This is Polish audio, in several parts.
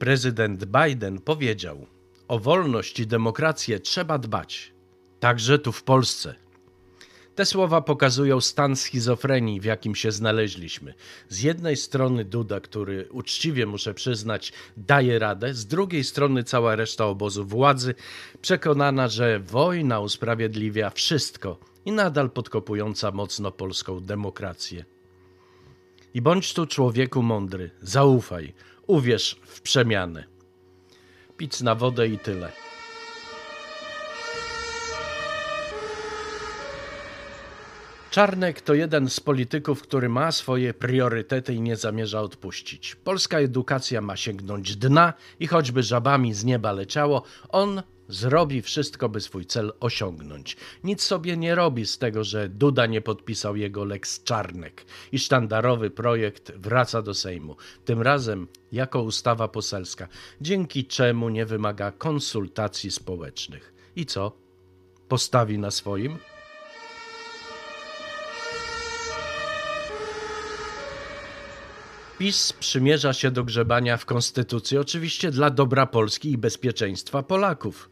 Prezydent Biden powiedział: O wolność i demokrację trzeba dbać, także tu w Polsce. Te słowa pokazują stan schizofrenii, w jakim się znaleźliśmy. Z jednej strony Duda, który uczciwie muszę przyznać, daje radę, z drugiej strony cała reszta obozu władzy, przekonana, że wojna usprawiedliwia wszystko i nadal podkopująca mocno polską demokrację. I bądź tu człowieku mądry, zaufaj, uwierz w przemianę. Pic na wodę i tyle. Czarnek to jeden z polityków, który ma swoje priorytety i nie zamierza odpuścić. Polska edukacja ma sięgnąć dna i choćby żabami z nieba leciało, on zrobi wszystko, by swój cel osiągnąć. Nic sobie nie robi z tego, że Duda nie podpisał jego Lex Czarnek i sztandarowy projekt wraca do Sejmu. Tym razem jako ustawa poselska, dzięki czemu nie wymaga konsultacji społecznych. I co? Postawi na swoim? PiS przymierza się do grzebania w konstytucji, oczywiście dla dobra Polski i bezpieczeństwa Polaków.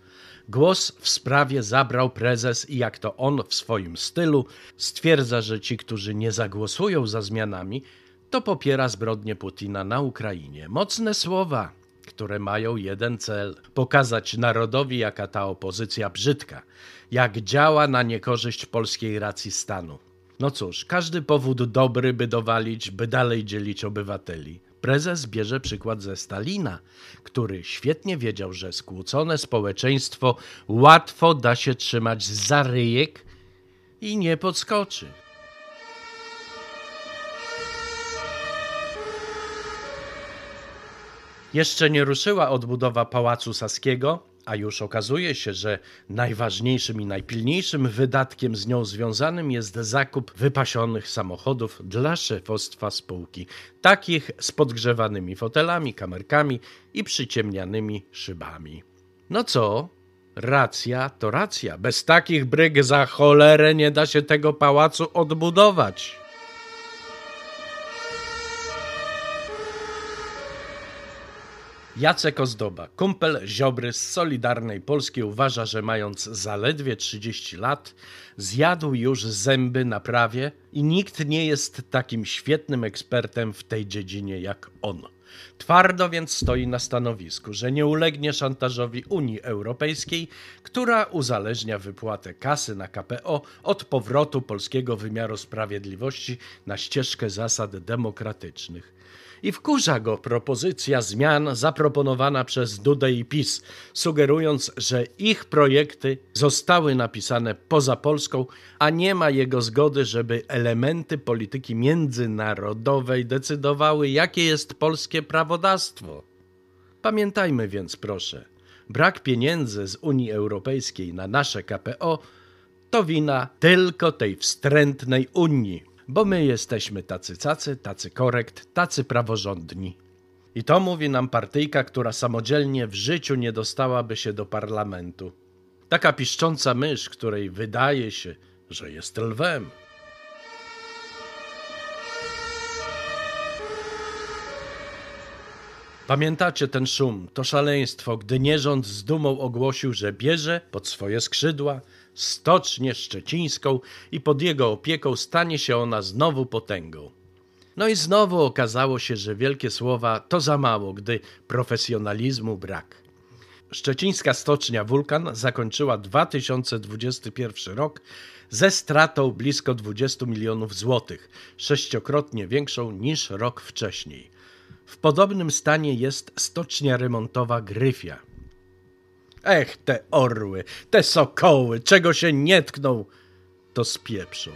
Głos w sprawie zabrał prezes i jak to on w swoim stylu stwierdza, że ci, którzy nie zagłosują za zmianami, to popiera zbrodnie Putina na Ukrainie. Mocne słowa, które mają jeden cel: pokazać narodowi, jaka ta opozycja brzydka, jak działa na niekorzyść polskiej racji stanu. No cóż, każdy powód dobry, by dowalić, by dalej dzielić obywateli. Prezes bierze przykład ze Stalina, który świetnie wiedział, że skłócone społeczeństwo łatwo da się trzymać za ryjek i nie podskoczy. Jeszcze nie ruszyła odbudowa Pałacu Saskiego, a już okazuje się, że najważniejszym i najpilniejszym wydatkiem z nią związanym jest zakup wypasionych samochodów dla szefostwa spółki, takich z podgrzewanymi fotelami, kamerkami i przyciemnianymi szybami. No co? Racja to racja. Bez takich bryg za cholerę nie da się tego pałacu odbudować. Jacek Ozdoba, kumpel Ziobry z Solidarnej Polski, uważa, że mając zaledwie 30 lat, zjadł już zęby na prawie i nikt nie jest takim świetnym ekspertem w tej dziedzinie jak on. Twardo więc stoi na stanowisku, że nie ulegnie szantażowi Unii Europejskiej, która uzależnia wypłatę kasy na KPO od powrotu polskiego wymiaru sprawiedliwości na ścieżkę zasad demokratycznych i wkurza go propozycja zmian zaproponowana przez Dudę i PiS, sugerując, że ich projekty zostały napisane poza Polską, a nie ma jego zgody, żeby elementy polityki międzynarodowej decydowały, jakie jest polskie prawodawstwo. Pamiętajmy więc, proszę, brak pieniędzy z Unii Europejskiej na nasze KPO to wina tylko tej wstrętnej Unii bo my jesteśmy tacy cacy, tacy korekt, tacy praworządni. I to mówi nam partyjka, która samodzielnie w życiu nie dostałaby się do parlamentu. Taka piszcząca mysz, której wydaje się, że jest lwem. Pamiętacie ten szum, to szaleństwo, gdy nierząd z dumą ogłosił, że bierze pod swoje skrzydła stocznię szczecińską i pod jego opieką stanie się ona znowu potęgą. No i znowu okazało się, że wielkie słowa to za mało, gdy profesjonalizmu brak. Szczecińska stocznia Wulkan zakończyła 2021 rok ze stratą blisko 20 milionów złotych, sześciokrotnie większą niż rok wcześniej. W podobnym stanie jest stocznia remontowa Gryfia. Ech, te orły, te sokoły, czego się nie tkną, to spieprzą.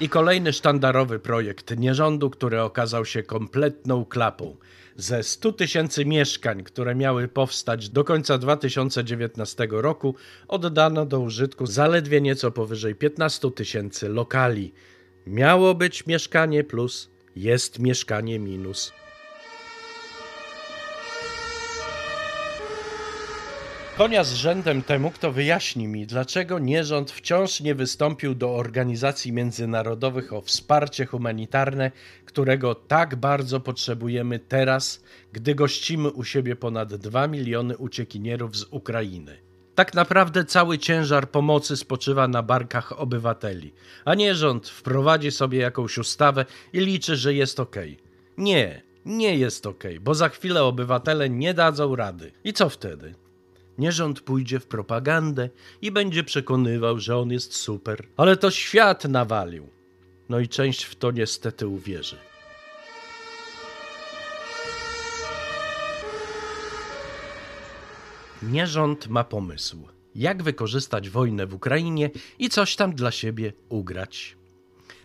I kolejny sztandarowy projekt nierządu, który okazał się kompletną klapą. Ze 100 tysięcy mieszkań, które miały powstać do końca 2019 roku, oddano do użytku zaledwie nieco powyżej 15 tysięcy lokali. Miało być mieszkanie plus, jest mieszkanie minus. Konia z rzędem temu, kto wyjaśni mi, dlaczego nierząd wciąż nie wystąpił do organizacji międzynarodowych o wsparcie humanitarne, którego tak bardzo potrzebujemy teraz, gdy gościmy u siebie ponad 2 miliony uciekinierów z Ukrainy. Tak naprawdę cały ciężar pomocy spoczywa na barkach obywateli, a nie rząd wprowadzi sobie jakąś ustawę i liczy, że jest ok. Nie, nie jest ok, bo za chwilę obywatele nie dadzą rady. I co wtedy? Nie rząd pójdzie w propagandę i będzie przekonywał, że on jest super. Ale to świat nawalił. No i część w to niestety uwierzy. Nierząd ma pomysł, jak wykorzystać wojnę w Ukrainie i coś tam dla siebie ugrać.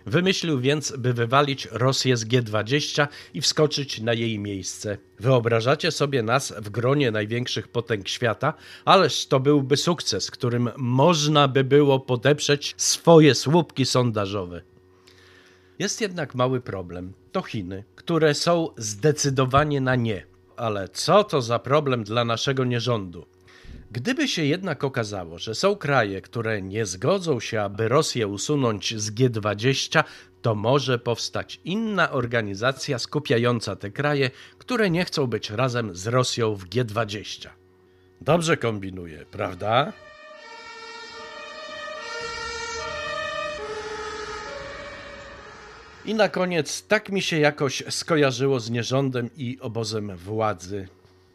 Wymyślił więc, by wywalić Rosję z G20 i wskoczyć na jej miejsce. Wyobrażacie sobie nas w gronie największych potęg świata, ależ to byłby sukces, którym można by było podeprzeć swoje słupki sondażowe. Jest jednak mały problem. To Chiny, które są zdecydowanie na nie. Ale co to za problem dla naszego nierządu? Gdyby się jednak okazało, że są kraje, które nie zgodzą się, aby Rosję usunąć z G20, to może powstać inna organizacja skupiająca te kraje, które nie chcą być razem z Rosją w G20. Dobrze kombinuję, prawda? I na koniec, tak mi się jakoś skojarzyło z nierządem i obozem władzy.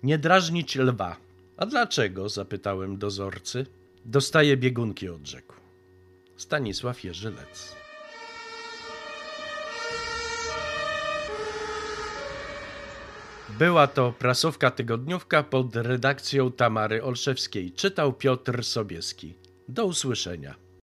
Nie drażnić lwa. A dlaczego? zapytałem dozorcy. Dostaje biegunki, odrzekł. Stanisław Jerzylec. Była to prasówka tygodniówka pod redakcją Tamary Olszewskiej. Czytał Piotr Sobieski. Do usłyszenia.